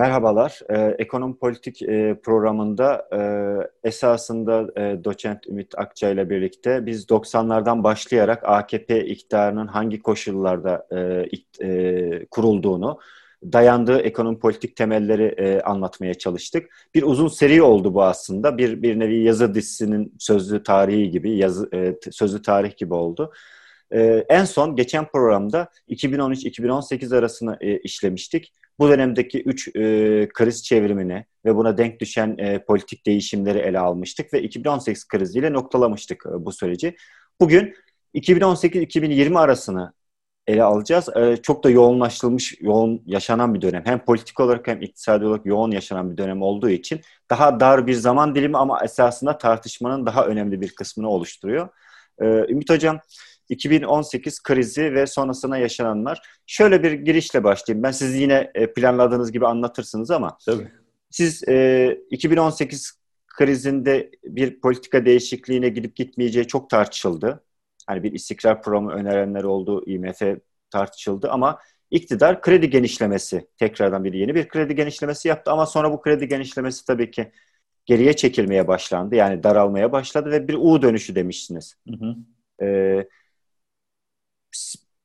Merhabalar. Ee, Ekonomi Politik e, programında e, esasında e, doçent Ümit Akça ile birlikte biz 90'lardan başlayarak AKP iktidarının hangi koşullarda e, e, kurulduğunu, dayandığı ekonomi politik temelleri e, anlatmaya çalıştık. Bir uzun seri oldu bu aslında. Bir bir nevi yazı dizisinin sözlü tarihi gibi, yazı e, sözlü tarih gibi oldu. E, en son geçen programda 2013-2018 arasını e, işlemiştik bu dönemdeki üç e, kriz çevrimini ve buna denk düşen e, politik değişimleri ele almıştık ve 2018 kriziyle noktalamıştık e, bu süreci. Bugün 2018-2020 arasını ele alacağız. E, çok da yoğunlaştırılmış, yoğun yaşanan bir dönem. Hem politik olarak hem iktisadi olarak yoğun yaşanan bir dönem olduğu için daha dar bir zaman dilimi ama esasında tartışmanın daha önemli bir kısmını oluşturuyor. E, Ümit Hocam, 2018 krizi ve sonrasına yaşananlar. Şöyle bir girişle başlayayım. Ben siz yine e, planladığınız gibi anlatırsınız ama Tabii. siz e, 2018 krizinde bir politika değişikliğine gidip gitmeyeceği çok tartışıldı. Hani bir istikrar programı önerenler oldu, IMF tartışıldı ama iktidar kredi genişlemesi tekrardan bir yeni bir kredi genişlemesi yaptı ama sonra bu kredi genişlemesi tabii ki geriye çekilmeye başlandı. Yani daralmaya başladı ve bir U dönüşü demişsiniz. Hı hı. Ee,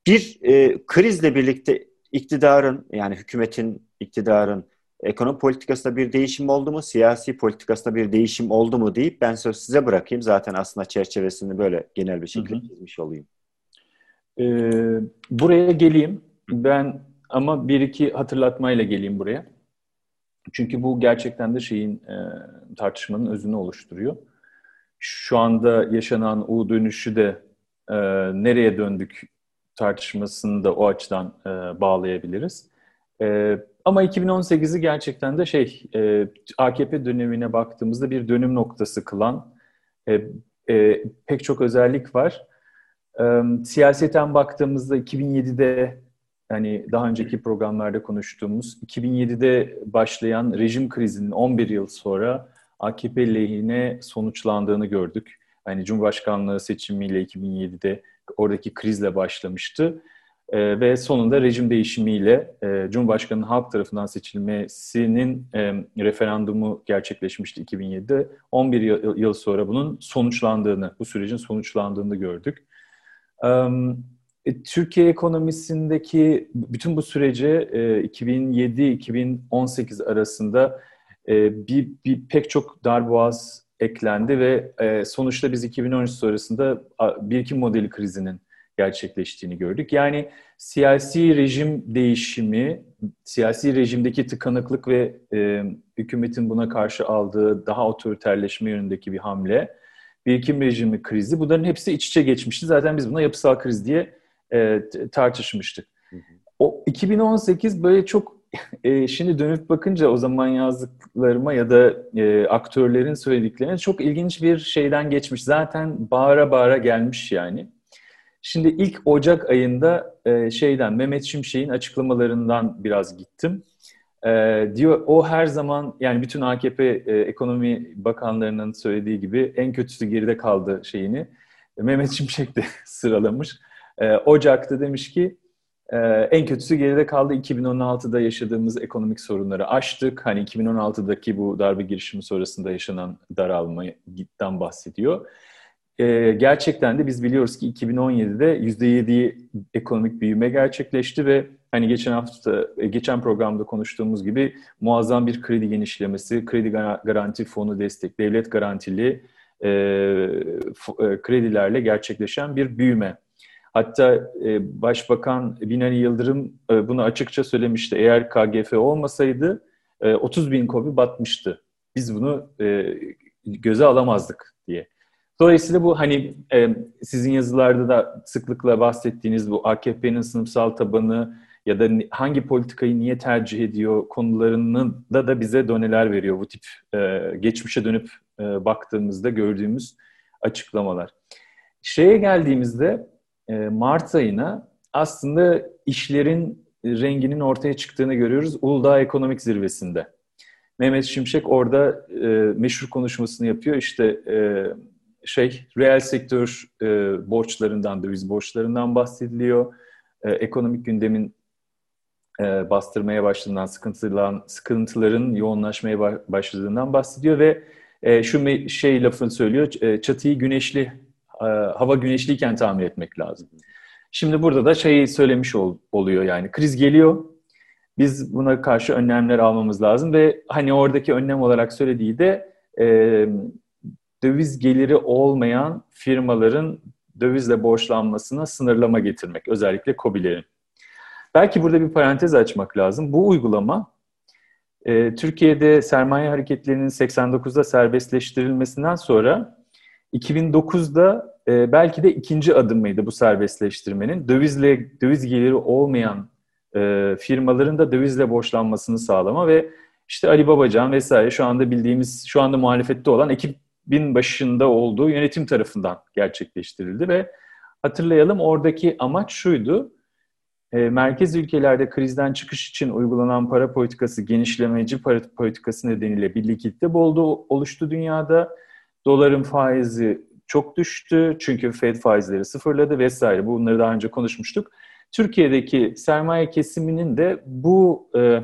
bir e, krizle birlikte iktidarın yani hükümetin, iktidarın ekonomi politikasında bir değişim oldu mu, siyasi politikasında bir değişim oldu mu deyip ben söz size bırakayım. Zaten aslında çerçevesini böyle genel bir şekilde çizmiş olayım. Ee, buraya geleyim. Ben ama bir iki hatırlatmayla geleyim buraya. Çünkü bu gerçekten de şeyin e, tartışmanın özünü oluşturuyor. Şu anda yaşanan U dönüşü de e, nereye döndük tartışmasını da o açıdan e, bağlayabiliriz. E, ama 2018'i gerçekten de şey e, AKP dönemine baktığımızda bir dönüm noktası kılan e, e, pek çok özellik var. E, siyaseten baktığımızda 2007'de yani daha önceki programlarda konuştuğumuz 2007'de başlayan rejim krizinin 11 yıl sonra AKP lehine sonuçlandığını gördük. Yani Cumhurbaşkanlığı seçimiyle 2007'de oradaki krizle başlamıştı. E, ve sonunda rejim değişimiyle e, Cumhurbaşkanı'nın halk tarafından seçilmesinin e, referandumu gerçekleşmişti 2007'de. 11 yıl, yıl sonra bunun sonuçlandığını, bu sürecin sonuçlandığını gördük. E, Türkiye ekonomisindeki bütün bu sürece e, 2007-2018 arasında e, bir, bir pek çok darboğaz eklendi ve e, sonuçta biz 2013 sonrasında birikim modeli krizinin gerçekleştiğini gördük. Yani siyasi rejim değişimi, siyasi rejimdeki tıkanıklık ve e, hükümetin buna karşı aldığı daha otoriterleşme yönündeki bir hamle, birikim rejimi krizi bunların hepsi iç içe geçmişti. Zaten biz buna yapısal kriz diye e, tartışmıştık. O 2018 böyle çok e, şimdi dönüp bakınca o zaman yazdıklarıma ya da e, aktörlerin söylediklerine çok ilginç bir şeyden geçmiş. Zaten bağıra bağıra gelmiş yani. Şimdi ilk Ocak ayında e, şeyden Mehmet Şimşek'in açıklamalarından biraz gittim. E, diyor o her zaman yani bütün AKP e, ekonomi bakanlarının söylediği gibi en kötüsü geride kaldı şeyini. Mehmet Şimşek de sıralamış. E, Ocak'ta demiş ki ee, en kötüsü geride kaldı. 2016'da yaşadığımız ekonomik sorunları aştık. Hani 2016'daki bu darbe girişimi sonrasında yaşanan daralmadan bahsediyor. Ee, gerçekten de biz biliyoruz ki 2017'de %7 ekonomik büyüme gerçekleşti ve hani geçen hafta, e, geçen programda konuştuğumuz gibi muazzam bir kredi genişlemesi, kredi garanti fonu destek, devlet garantili e, e, kredilerle gerçekleşen bir büyüme Hatta e, Başbakan Binali Yıldırım e, bunu açıkça söylemişti. Eğer KGF olmasaydı e, 30 bin kobi batmıştı. Biz bunu e, göze alamazdık diye. Dolayısıyla bu hani e, sizin yazılarda da sıklıkla bahsettiğiniz bu AKP'nin sınıfsal tabanı ya da hangi politikayı niye tercih ediyor konularının da da bize doneler veriyor bu tip e, geçmişe dönüp e, baktığımızda gördüğümüz açıklamalar. Şeye geldiğimizde Mart ayına aslında işlerin renginin ortaya çıktığını görüyoruz Uludağ Ekonomik Zirvesi'nde. Mehmet Şimşek orada e, meşhur konuşmasını yapıyor. İşte e, şey reel sektör e, borçlarından, döviz borçlarından bahsediliyor. E, ekonomik gündemin e, bastırmaya başladığından, sıkıntılan, sıkıntıların yoğunlaşmaya başladığından bahsediyor ve e, şu şey lafını söylüyor, e, çatıyı güneşli, e, hava güneşliyken tamir etmek lazım. Şimdi burada da şeyi söylemiş ol, oluyor yani kriz geliyor, biz buna karşı önlemler almamız lazım ve hani oradaki önlem olarak söylediği de e, döviz geliri olmayan firmaların dövizle borçlanmasına sınırlama getirmek, özellikle COBİ'lerin. Belki burada bir parantez açmak lazım. Bu uygulama e, Türkiye'de sermaye hareketlerinin 89'da serbestleştirilmesinden sonra 2009'da e, belki de ikinci adımıydı bu serbestleştirmenin. Dövizle döviz geliri olmayan e, firmaların da dövizle borçlanmasını sağlama ve işte Ali Babacan vesaire şu anda bildiğimiz, şu anda muhalefette olan ekibin başında olduğu yönetim tarafından gerçekleştirildi ve hatırlayalım oradaki amaç şuydu, e, merkez ülkelerde krizden çıkış için uygulanan para politikası, genişlemeci para politikası nedeniyle bir likitte bolluğu oluştu dünyada. Doların faizi çok düştü çünkü Fed faizleri sıfırladı vesaire. Bunları daha önce konuşmuştuk. Türkiye'deki sermaye kesiminin de bu e,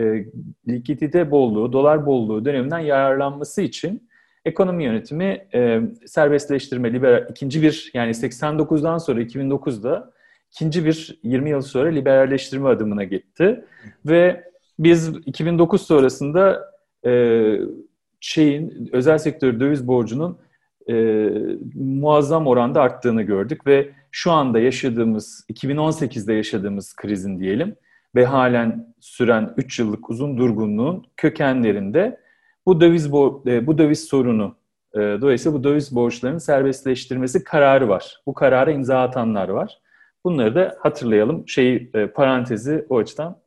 e, likidite bolluğu, dolar bolluğu döneminden yararlanması için ekonomi yönetimi e, serbestleştirme, liberal, ikinci bir yani 89'dan sonra 2009'da ikinci bir 20 yıl sonra liberalleştirme adımına gitti. Ve biz 2009 sonrasında e, şeyin özel sektör döviz borcunun e, muazzam oranda arttığını gördük ve şu anda yaşadığımız 2018'de yaşadığımız krizin diyelim ve halen süren 3 yıllık uzun durgunluğun kökenlerinde bu döviz e, bu döviz sorunu e, dolayısıyla bu döviz borçlarının serbestleştirmesi kararı var. Bu karara imza atanlar var. Bunları da hatırlayalım. Şey parantezi o açıdan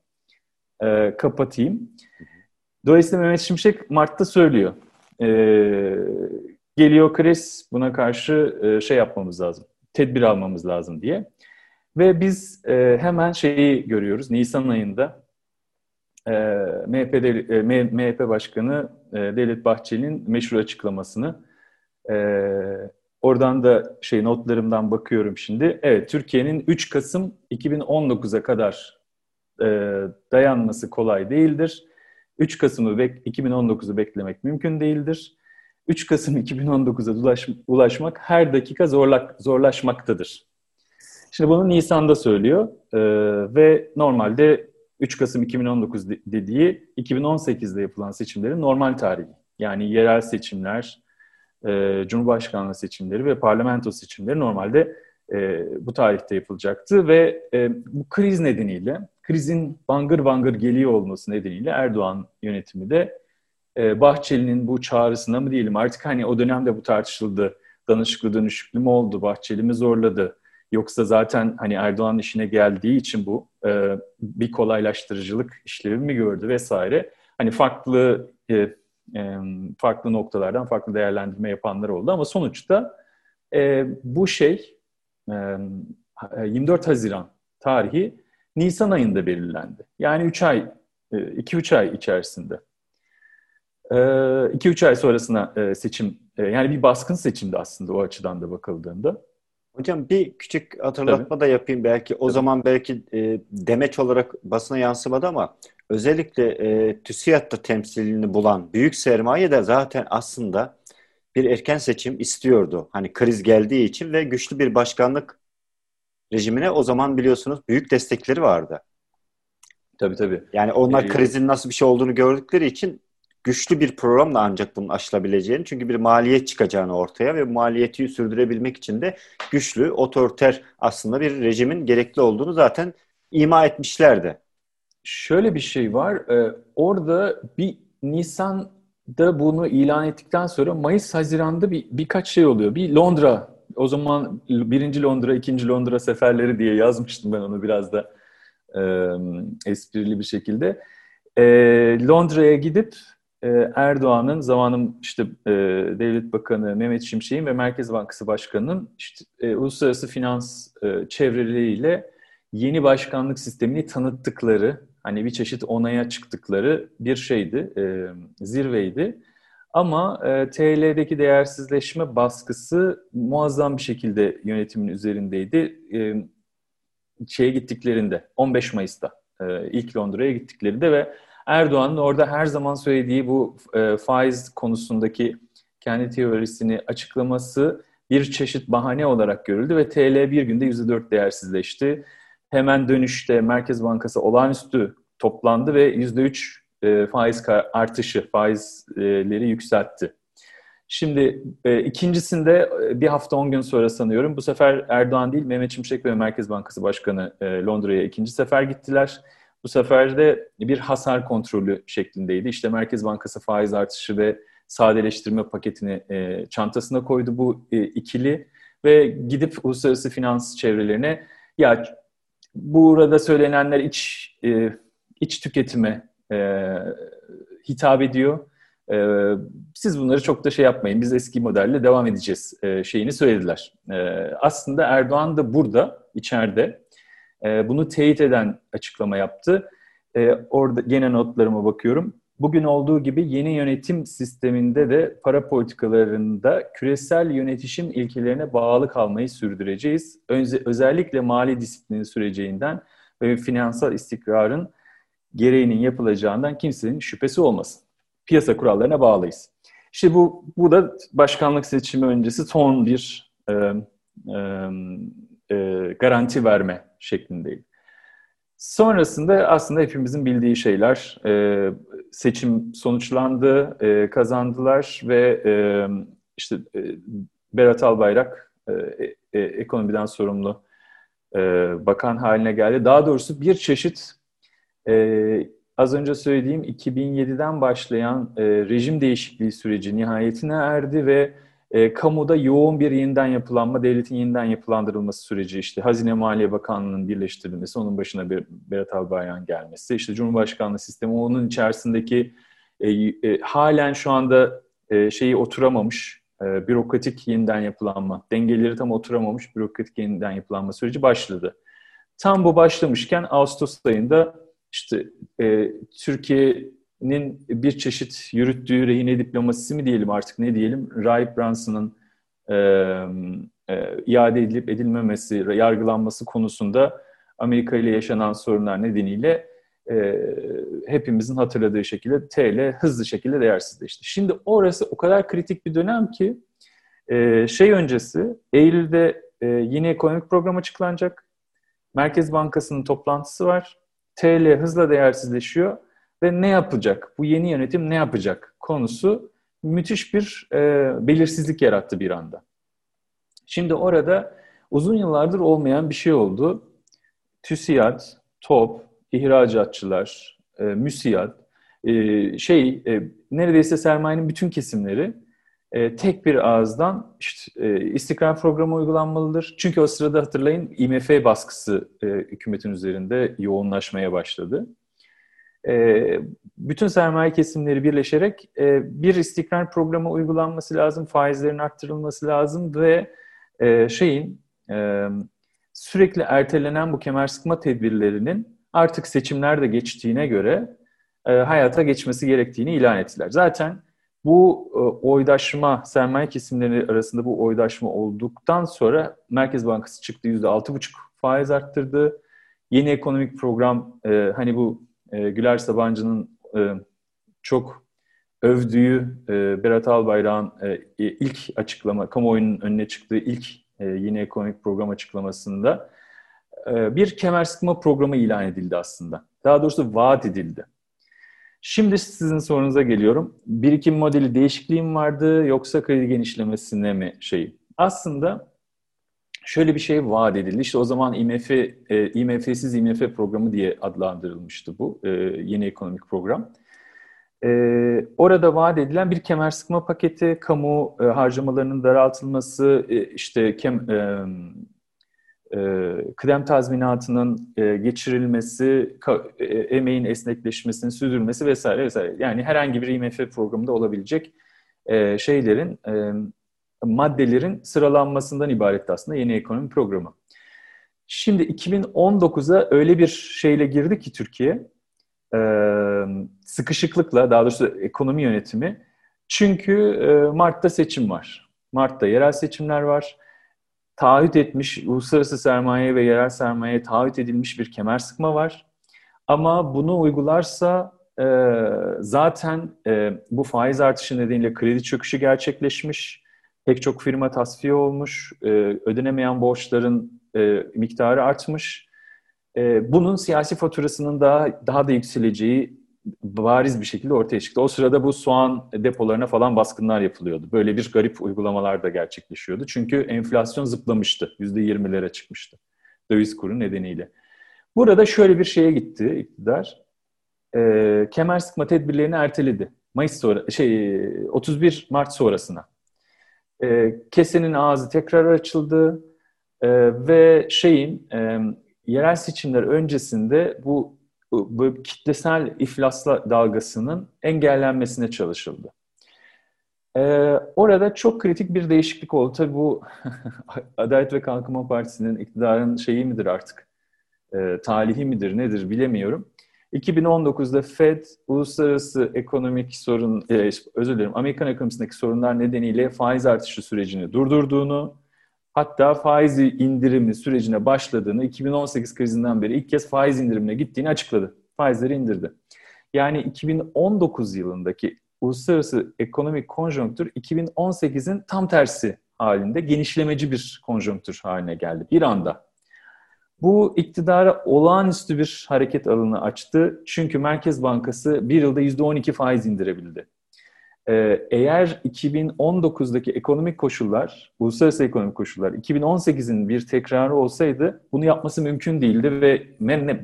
kapatayım. Dolayısıyla Mehmet Şimşek Mart'ta söylüyor. Geliyor kriz, buna karşı şey yapmamız lazım, tedbir almamız lazım diye. Ve biz hemen şeyi görüyoruz, Nisan ayında MHP, MHP Başkanı Devlet Bahçeli'nin meşhur açıklamasını Oradan da şey notlarımdan bakıyorum şimdi. Evet, Türkiye'nin 3 Kasım 2019'a kadar e, dayanması kolay değildir. 3 Kasım'ı bek 2019'u beklemek mümkün değildir. 3 Kasım 2019'a ulaş, ulaşmak her dakika zorlak, zorlaşmaktadır. Şimdi bunu Nisan'da söylüyor e, ve normalde 3 Kasım 2019 dediği 2018'de yapılan seçimlerin normal tarihi. Yani yerel seçimler, e, Cumhurbaşkanlığı seçimleri ve parlamento seçimleri normalde e, bu tarihte yapılacaktı ve e, bu kriz nedeniyle, krizin bangır bangır geliyor olması nedeniyle Erdoğan yönetimi de e, Bahçeli'nin bu çağrısına mı diyelim artık hani o dönemde bu tartışıldı. Danışıklı dönüşüklü mü oldu, Bahçeli mi zorladı? Yoksa zaten hani Erdoğan işine geldiği için bu e, bir kolaylaştırıcılık işlevi mi gördü vesaire. Hani farklı e, farklı noktalardan farklı değerlendirme yapanlar oldu ama sonuçta bu şey 24 Haziran tarihi Nisan ayında belirlendi. Yani 3 ay, 2-3 ay içerisinde. 2-3 ay sonrasına seçim, yani bir baskın seçimdi aslında o açıdan da bakıldığında. Hocam bir küçük hatırlatma Tabii. da yapayım belki. O Tabii. zaman belki e, demeç olarak basına yansımadı ama özellikle e, TÜSİAD'da temsilini bulan büyük sermaye de zaten aslında bir erken seçim istiyordu. Hani kriz geldiği için ve güçlü bir başkanlık rejimine o zaman biliyorsunuz büyük destekleri vardı. Tabii tabii. Yani onlar ee, krizin nasıl bir şey olduğunu gördükleri için güçlü bir programla ancak bunun aşılabileceğini çünkü bir maliyet çıkacağını ortaya ve maliyeti sürdürebilmek için de güçlü, otoriter aslında bir rejimin gerekli olduğunu zaten ima etmişlerdi. Şöyle bir şey var. Ee, orada bir Nisan'da bunu ilan ettikten sonra Mayıs, Haziran'da bir birkaç şey oluyor. Bir Londra, o zaman birinci Londra, ikinci Londra seferleri diye yazmıştım ben onu biraz da e, esprili bir şekilde. E, Londra'ya gidip e, Erdoğan'ın zamanın işte e, Devlet Bakanı Mehmet Şimşek'in ve Merkez Bankası Başkanı'nın işte e, uluslararası finans e, çevreleriyle yeni başkanlık sistemini tanıttıkları, hani bir çeşit onaya çıktıkları bir şeydi, e, zirveydi. Ama e, TL'deki değersizleşme baskısı muazzam bir şekilde yönetimin üzerindeydi. E, şeye gittiklerinde, 15 Mayıs'ta e, ilk Londra'ya gittiklerinde ve Erdoğan'ın orada her zaman söylediği bu e, faiz konusundaki kendi teorisini açıklaması bir çeşit bahane olarak görüldü ve TL bir günde %4 değersizleşti. Hemen dönüşte Merkez Bankası olağanüstü toplandı ve %3 e, faiz artışı, faizleri yükseltti. Şimdi e, ikincisinde e, bir hafta on gün sonra sanıyorum bu sefer Erdoğan değil Mehmet Şimşek ve Merkez Bankası Başkanı e, Londra'ya ikinci sefer gittiler. Bu sefer de bir hasar kontrolü şeklindeydi. İşte Merkez Bankası faiz artışı ve sadeleştirme paketini e, çantasına koydu bu e, ikili ve gidip uluslararası finans çevrelerine ya burada söylenenler iç e, iç tüketime e, hitap ediyor. E, siz bunları çok da şey yapmayın, biz eski modelle devam edeceğiz e, şeyini söylediler. E, aslında Erdoğan da burada, içeride e, bunu teyit eden açıklama yaptı. E, orada gene notlarıma bakıyorum. Bugün olduğu gibi yeni yönetim sisteminde de para politikalarında küresel yönetişim ilkelerine bağlı kalmayı sürdüreceğiz. Özellikle mali disiplini süreceğinden ve finansal istikrarın gereğinin yapılacağından kimsenin şüphesi olmasın. Piyasa kurallarına bağlıyız. İşte bu, bu da başkanlık seçimi öncesi son bir e, e, e, garanti verme şeklindeydi. Sonrasında aslında hepimizin bildiği şeyler, e, seçim sonuçlandı, e, kazandılar ve e, işte e, Berat Albayrak e, e, ekonomiden sorumlu e, bakan haline geldi. Daha doğrusu bir çeşit e, az önce söylediğim 2007'den başlayan e, rejim değişikliği süreci nihayetine erdi ve e, kamuda yoğun bir yeniden yapılanma, devletin yeniden yapılandırılması süreci, işte Hazine Maliye Bakanlığı'nın birleştirilmesi, onun başına bir Berat Albayrak'ın gelmesi, işte Cumhurbaşkanlığı sistemi, onun içerisindeki e, e, halen şu anda e, şeyi oturamamış, e, bürokratik yeniden yapılanma, dengeleri tam oturamamış bürokratik yeniden yapılanma süreci başladı. Tam bu başlamışken Ağustos ayında işte e, Türkiye'nin bir çeşit yürüttüğü rehine diplomasisi mi diyelim artık ne diyelim, Rahip Branson'ın e, e, iade edilip edilmemesi, yargılanması konusunda Amerika ile yaşanan sorunlar nedeniyle e, hepimizin hatırladığı şekilde TL hızlı şekilde değersizleşti. Şimdi orası o kadar kritik bir dönem ki e, şey öncesi Eylül'de e, yeni ekonomik program açıklanacak. Merkez Bankası'nın toplantısı var. TL hızla değersizleşiyor ve ne yapacak? Bu yeni yönetim ne yapacak? Konusu müthiş bir e, belirsizlik yarattı bir anda. Şimdi orada uzun yıllardır olmayan bir şey oldu. TÜSİAD, TOP, ihracatçılar, e, MÜSİAD, e, şey e, neredeyse sermayenin bütün kesimleri e, tek bir ağızdan işte, e, istikrar programı uygulanmalıdır. Çünkü o sırada hatırlayın IMF baskısı e, hükümetin üzerinde yoğunlaşmaya başladı. E, bütün sermaye kesimleri birleşerek e, bir istikrar programı uygulanması lazım, faizlerin arttırılması lazım ve e, şeyin e, sürekli ertelenen bu kemer sıkma tedbirlerinin artık seçimler de geçtiğine göre e, hayata geçmesi gerektiğini ilan ettiler. Zaten bu e, oydaşma, sermaye kesimleri arasında bu oydaşma olduktan sonra Merkez Bankası çıktı %6,5 faiz arttırdı. Yeni ekonomik program, e, hani bu e, Güler Sabancı'nın e, çok övdüğü e, Berat Albayrak'ın e, ilk açıklama, kamuoyunun önüne çıktığı ilk e, yeni ekonomik program açıklamasında e, bir kemer sıkma programı ilan edildi aslında. Daha doğrusu vaat edildi. Şimdi sizin sorunuza geliyorum. Birikim modeli değişikliğim vardı yoksa kredi genişlemesine mi şey? Aslında şöyle bir şey vaat edildi. İşte o zaman IMF, e, IMF'siz IMF programı diye adlandırılmıştı bu e, yeni ekonomik program. E, orada vaat edilen bir kemer sıkma paketi, kamu e, harcamalarının daraltılması, e, işte kem, e, e, kıdem tazminatının e, geçirilmesi, e, emeğin esnekleşmesinin sürdürülmesi vesaire vesaire. Yani herhangi bir IMF programında olabilecek e, şeylerin, maddelerin sıralanmasından ibaretti aslında yeni ekonomi programı. Şimdi 2019'a öyle bir şeyle girdi ki Türkiye, sıkışıklıkla, daha doğrusu ekonomi yönetimi. Çünkü Mart'ta seçim var. Mart'ta yerel seçimler var taahhüt etmiş, uluslararası sermaye ve yerel sermayeye taahhüt edilmiş bir kemer sıkma var. Ama bunu uygularsa e, zaten e, bu faiz artışı nedeniyle kredi çöküşü gerçekleşmiş. Pek çok firma tasfiye olmuş. E, ödenemeyen borçların e, miktarı artmış. E, bunun siyasi faturasının daha daha da yükseleceği bariz bir şekilde ortaya çıktı. O sırada bu soğan depolarına falan baskınlar yapılıyordu. Böyle bir garip uygulamalar da gerçekleşiyordu. Çünkü enflasyon zıplamıştı. %20'lere çıkmıştı. Döviz kuru nedeniyle. Burada şöyle bir şeye gitti iktidar. E, kemer sıkma tedbirlerini erteledi. Mayıs sonra şey 31 Mart sonrasına. E, kesenin ağzı tekrar açıldı e, ve şeyin e, yerel seçimler öncesinde bu böyle kitlesel iflasla dalgasının engellenmesine çalışıldı. Ee, orada çok kritik bir değişiklik oldu. Tabii bu Adalet ve Kalkınma Partisi'nin iktidarın şeyi midir artık? E, talihi midir nedir bilemiyorum. 2019'da Fed uluslararası ekonomik sorun, e, özür dilerim Amerikan ekonomisindeki sorunlar nedeniyle faiz artışı sürecini durdurduğunu, hatta faiz indirimi sürecine başladığını, 2018 krizinden beri ilk kez faiz indirimine gittiğini açıkladı. Faizleri indirdi. Yani 2019 yılındaki uluslararası ekonomik konjonktür 2018'in tam tersi halinde genişlemeci bir konjonktür haline geldi bir anda. Bu iktidara olağanüstü bir hareket alanı açtı. Çünkü Merkez Bankası bir yılda %12 faiz indirebildi. Ee, eğer 2019'daki ekonomik koşullar, uluslararası ekonomik koşullar 2018'in bir tekrarı olsaydı bunu yapması mümkün değildi ve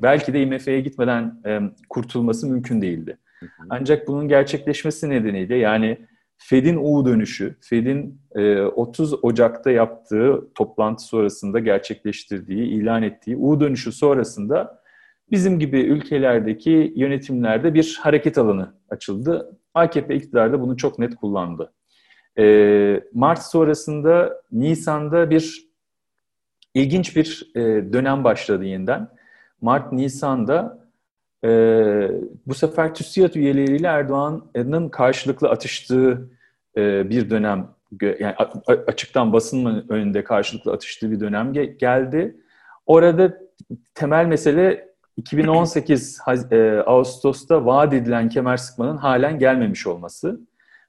belki de IMF'ye gitmeden kurtulması mümkün değildi. Ancak bunun gerçekleşmesi nedeniyle yani Fed'in U dönüşü, Fed'in 30 Ocak'ta yaptığı toplantı sonrasında gerçekleştirdiği, ilan ettiği U dönüşü sonrasında bizim gibi ülkelerdeki yönetimlerde bir hareket alanı açıldı. AKP iktidarda bunu çok net kullandı. E, Mart sonrasında Nisan'da bir ilginç bir e, dönem başladı yeniden. Mart-Nisan'da e, bu sefer TÜSİAD üyeleriyle Erdoğan'ın karşılıklı atıştığı e, bir dönem, yani açıktan basının önünde karşılıklı atıştığı bir dönem geldi. Orada temel mesele 2018 e, Ağustos'ta vaat edilen kemer sıkmanın halen gelmemiş olması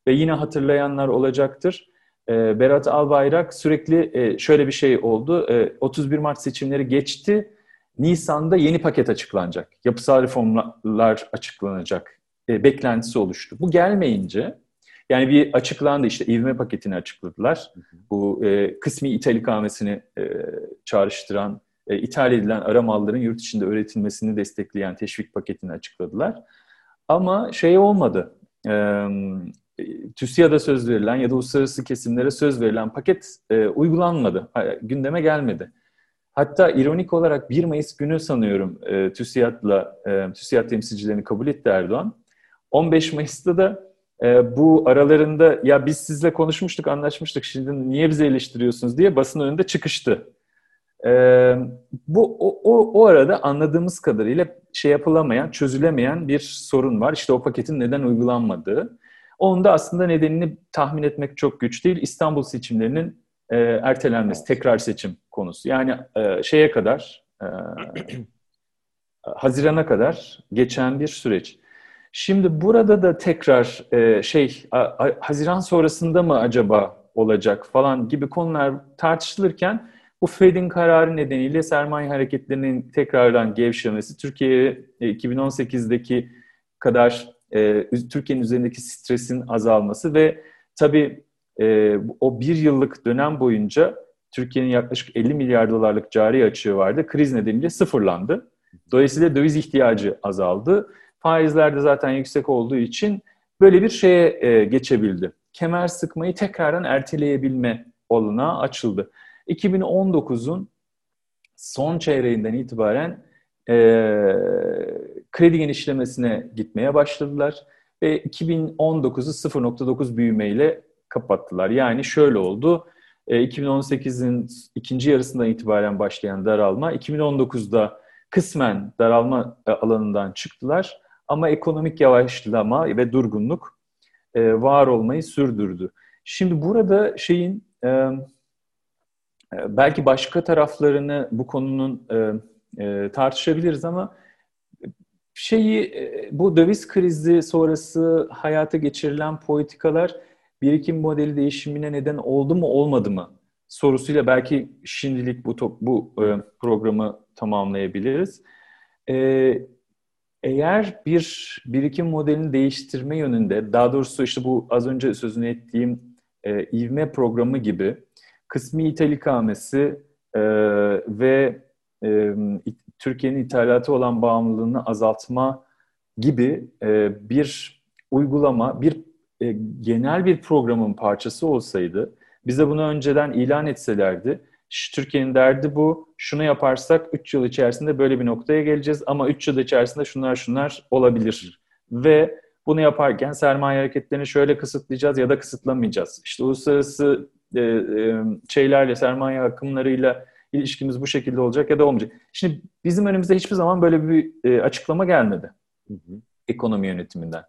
ve yine hatırlayanlar olacaktır. E, Berat Albayrak sürekli e, şöyle bir şey oldu. 31 Mart seçimleri geçti. Nisan'da yeni paket açıklanacak. Yapısal reformlar açıklanacak. Beklentisi oluştu. Bu gelmeyince yani bir açıklandı işte ivme paketini açıkladılar. Bu kısmi ithal ikamesini çağrıştıran e, ithal edilen ara malların yurt içinde üretilmesini destekleyen teşvik paketini açıkladılar. Ama şey olmadı. E, TÜSİAD'a söz verilen ya da uluslararası kesimlere söz verilen paket e, uygulanmadı. Gündeme gelmedi. Hatta ironik olarak 1 Mayıs günü sanıyorum e, TÜSİAD'la e, TÜSİAD temsilcilerini kabul etti Erdoğan. 15 Mayıs'ta da e, bu aralarında ya biz sizle konuşmuştuk, anlaşmıştık şimdi niye bizi eleştiriyorsunuz diye basın önünde çıkıştı. Ee, bu o, o, o arada anladığımız kadarıyla şey yapılamayan, çözülemeyen bir sorun var. İşte o paketin neden uygulanmadığı. Onun da aslında nedenini tahmin etmek çok güç değil. İstanbul seçimlerinin e, ertelenmesi, tekrar seçim konusu. Yani e, şeye kadar, e, Haziran'a kadar geçen bir süreç. Şimdi burada da tekrar e, şey, a, a, Haziran sonrasında mı acaba olacak falan gibi konular tartışılırken bu Fed'in kararı nedeniyle sermaye hareketlerinin tekrardan gevşemesi, Türkiye 2018'deki e, kadar e, Türkiye'nin üzerindeki stresin azalması ve tabii e, o bir yıllık dönem boyunca Türkiye'nin yaklaşık 50 milyar dolarlık cari açığı vardı. Kriz nedeniyle sıfırlandı. Dolayısıyla döviz ihtiyacı azaldı. Faizler de zaten yüksek olduğu için böyle bir şeye e, geçebildi. Kemer sıkmayı tekrardan erteleyebilme olanağı açıldı. 2019'un son çeyreğinden itibaren e, kredi genişlemesine gitmeye başladılar ve 2019'u 0.9 büyümeyle kapattılar. Yani şöyle oldu. E, 2018'in ikinci yarısından itibaren başlayan daralma 2019'da kısmen daralma alanından çıktılar ama ekonomik yavaşlama ve durgunluk var olmayı sürdürdü. Şimdi burada şeyin belki başka taraflarını bu konunun e, e, tartışabiliriz ama şeyi e, bu döviz krizi sonrası hayata geçirilen politikalar birikim modeli değişimine neden oldu mu olmadı mı sorusuyla belki şimdilik bu bu e, programı tamamlayabiliriz. E, eğer bir birikim modelini değiştirme yönünde, daha doğrusu işte bu az önce sözünü ettiğim e, ivme programı gibi kısmi ithal ikamesi e, ve e, Türkiye'nin ithalatı olan bağımlılığını azaltma gibi e, bir uygulama, bir e, genel bir programın parçası olsaydı, bize bunu önceden ilan etselerdi, Türkiye'nin derdi bu, şunu yaparsak 3 yıl içerisinde böyle bir noktaya geleceğiz ama 3 yıl içerisinde şunlar şunlar olabilir. Ve bunu yaparken sermaye hareketlerini şöyle kısıtlayacağız ya da kısıtlamayacağız. İşte uluslararası e, e, şeylerle, sermaye akımlarıyla ilişkimiz bu şekilde olacak ya da olmayacak. Şimdi bizim önümüzde hiçbir zaman böyle bir e, açıklama gelmedi hı hı. ekonomi yönetiminden.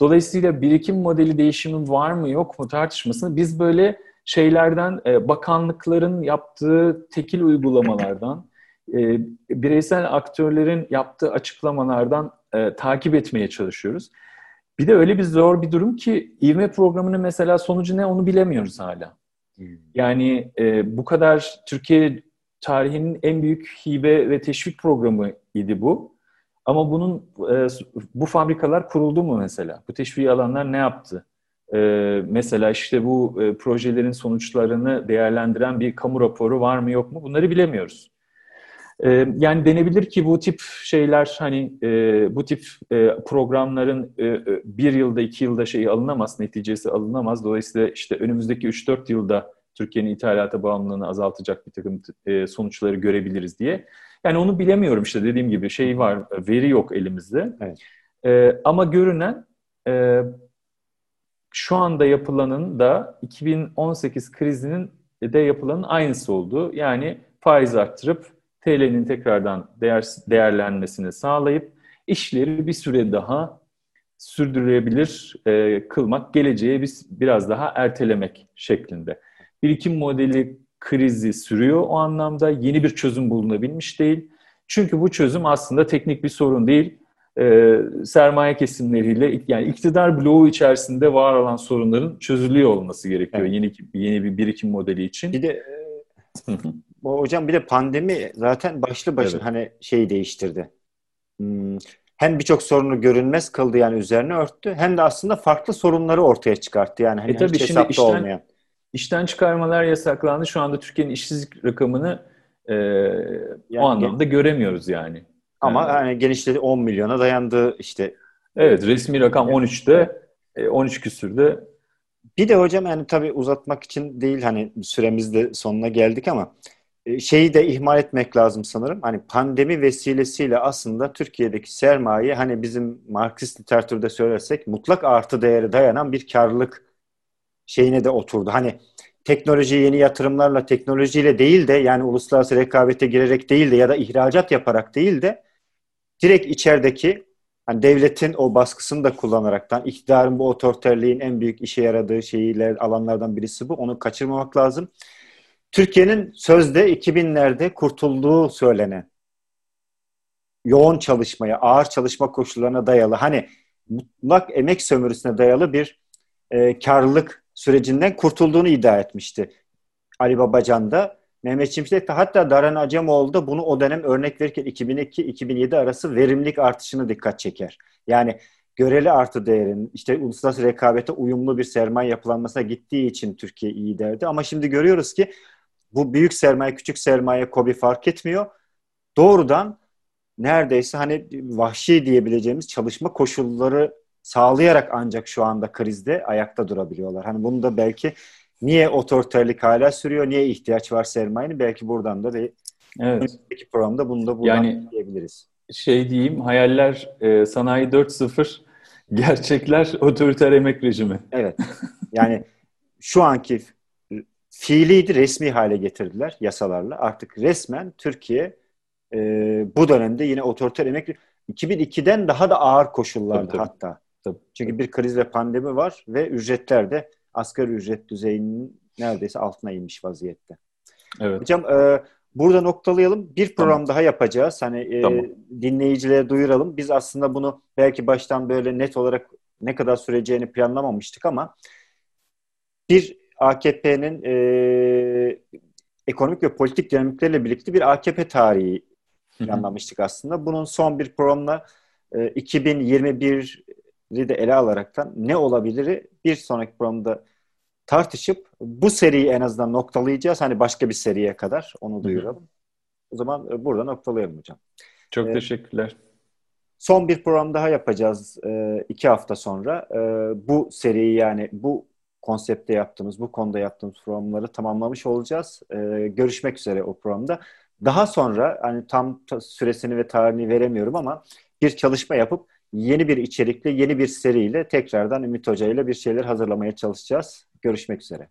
Dolayısıyla birikim modeli değişimi var mı yok mu tartışmasını biz böyle şeylerden, e, bakanlıkların yaptığı tekil uygulamalardan, e, bireysel aktörlerin yaptığı açıklamalardan e, takip etmeye çalışıyoruz. Bir de öyle bir zor bir durum ki ivme programının mesela sonucu ne onu bilemiyoruz hala. Hmm. Yani e, bu kadar Türkiye tarihinin en büyük hibe ve teşvik programı idi bu. Ama bunun e, bu fabrikalar kuruldu mu mesela? Bu teşvik alanlar ne yaptı? E, mesela işte bu e, projelerin sonuçlarını değerlendiren bir kamu raporu var mı yok mu? Bunları bilemiyoruz. E, yani denebilir ki bu tip şeyler hani e, bu tip e, programların e, bir yılda iki yılda şeyi alınamaz, neticesi alınamaz. Dolayısıyla işte önümüzdeki 3-4 yılda Türkiye'nin ithalata bağımlılığını azaltacak bir takım e, sonuçları görebiliriz diye. Yani onu bilemiyorum işte dediğim gibi şey var, veri yok elimizde. Evet. E, ama görünen e, şu anda yapılanın da 2018 krizinin de yapılanın aynısı oldu. Yani faiz arttırıp TL'nin tekrardan değer, değerlenmesini sağlayıp işleri bir süre daha sürdürebilir e, kılmak, geleceğe biz biraz daha ertelemek şeklinde. Birikim modeli krizi sürüyor o anlamda. Yeni bir çözüm bulunabilmiş değil. Çünkü bu çözüm aslında teknik bir sorun değil. Ee, sermaye kesimleriyle yani iktidar bloğu içerisinde var olan sorunların çözülüyor olması gerekiyor evet. yeni yeni bir birikim modeli için. Bir de hocam bir de pandemi zaten başlı başına evet. hani şeyi değiştirdi. Hmm, hem birçok sorunu görünmez kıldı yani üzerine örttü hem de aslında farklı sorunları ortaya çıkarttı yani hani e tabii, hiç hesapta işten, olmayan. İşten çıkarmalar yasaklandı. Şu anda Türkiye'nin işsizlik rakamını e, yani, o anlamda göremiyoruz yani. Ama yani, yani genişledi 10 milyona dayandı işte. Evet resmi rakam 13'te, evet. 13 küsürde. Bir de hocam yani tabii uzatmak için değil hani süremiz de sonuna geldik ama e, şeyi de ihmal etmek lazım sanırım. Hani pandemi vesilesiyle aslında Türkiye'deki sermaye hani bizim Marksist literatürde söylersek mutlak artı değeri dayanan bir karlılık şeyine de oturdu. Hani teknoloji yeni yatırımlarla teknolojiyle değil de yani uluslararası rekabete girerek değil de ya da ihracat yaparak değil de direkt içerideki hani devletin o baskısını da kullanaraktan iktidarın bu otoriterliğin en büyük işe yaradığı şeyler alanlardan birisi bu. Onu kaçırmamak lazım. Türkiye'nin sözde 2000'lerde kurtulduğu söylenen yoğun çalışmaya, ağır çalışma koşullarına dayalı hani mutlak emek sömürüsüne dayalı bir e, karlılık sürecinden kurtulduğunu iddia etmişti. Ali Babacan da Mehmet Şimşek de hatta Daran Acemoğlu da bunu o dönem örnek verirken 2002-2007 arası verimlilik artışını dikkat çeker. Yani göreli artı değerin işte uluslararası rekabete uyumlu bir sermaye yapılanmasına gittiği için Türkiye iyi derdi. Ama şimdi görüyoruz ki bu büyük sermaye küçük sermaye kobi fark etmiyor. Doğrudan neredeyse hani vahşi diyebileceğimiz çalışma koşulları sağlayarak ancak şu anda krizde ayakta durabiliyorlar. Hani bunu da belki niye otoriterlik hala sürüyor, niye ihtiyaç var sermayenin belki buradan da bir evet. programda bunu da buradan yani, diyebiliriz. Şey diyeyim, hayaller e, sanayi 4.0, gerçekler otoriter emek rejimi. Evet. Yani şu anki fiiliydi, resmi hale getirdiler yasalarla. Artık resmen Türkiye e, bu dönemde yine otoriter emek 2002'den daha da ağır koşullarda tabii, tabii. hatta. Tabii. Çünkü bir kriz ve pandemi var ve ücretler de asgari ücret düzeyinin neredeyse altına inmiş vaziyette. Evet. Hocam e, burada noktalayalım. Bir program tamam. daha yapacağız. Hani e, tamam. dinleyicilere duyuralım. Biz aslında bunu belki baştan böyle net olarak ne kadar süreceğini planlamamıştık ama bir AKP'nin e, ekonomik ve politik dinamikleriyle birlikte bir AKP tarihi planlamıştık aslında. Bunun son bir programla e, 2021'i de ele alaraktan ne olabilir bir sonraki programda tartışıp bu seriyi en azından noktalayacağız. Hani başka bir seriye kadar onu duyuralım. O zaman burada noktalayalım hocam. Çok ee, teşekkürler. Son bir program daha yapacağız e, iki hafta sonra. E, bu seriyi yani bu konsepte yaptığımız, bu konuda yaptığımız programları tamamlamış olacağız. E, görüşmek üzere o programda. Daha sonra hani tam süresini ve tarihini veremiyorum ama bir çalışma yapıp yeni bir içerikle, yeni bir seriyle tekrardan Ümit Hoca ile bir şeyler hazırlamaya çalışacağız. Görüşmek üzere.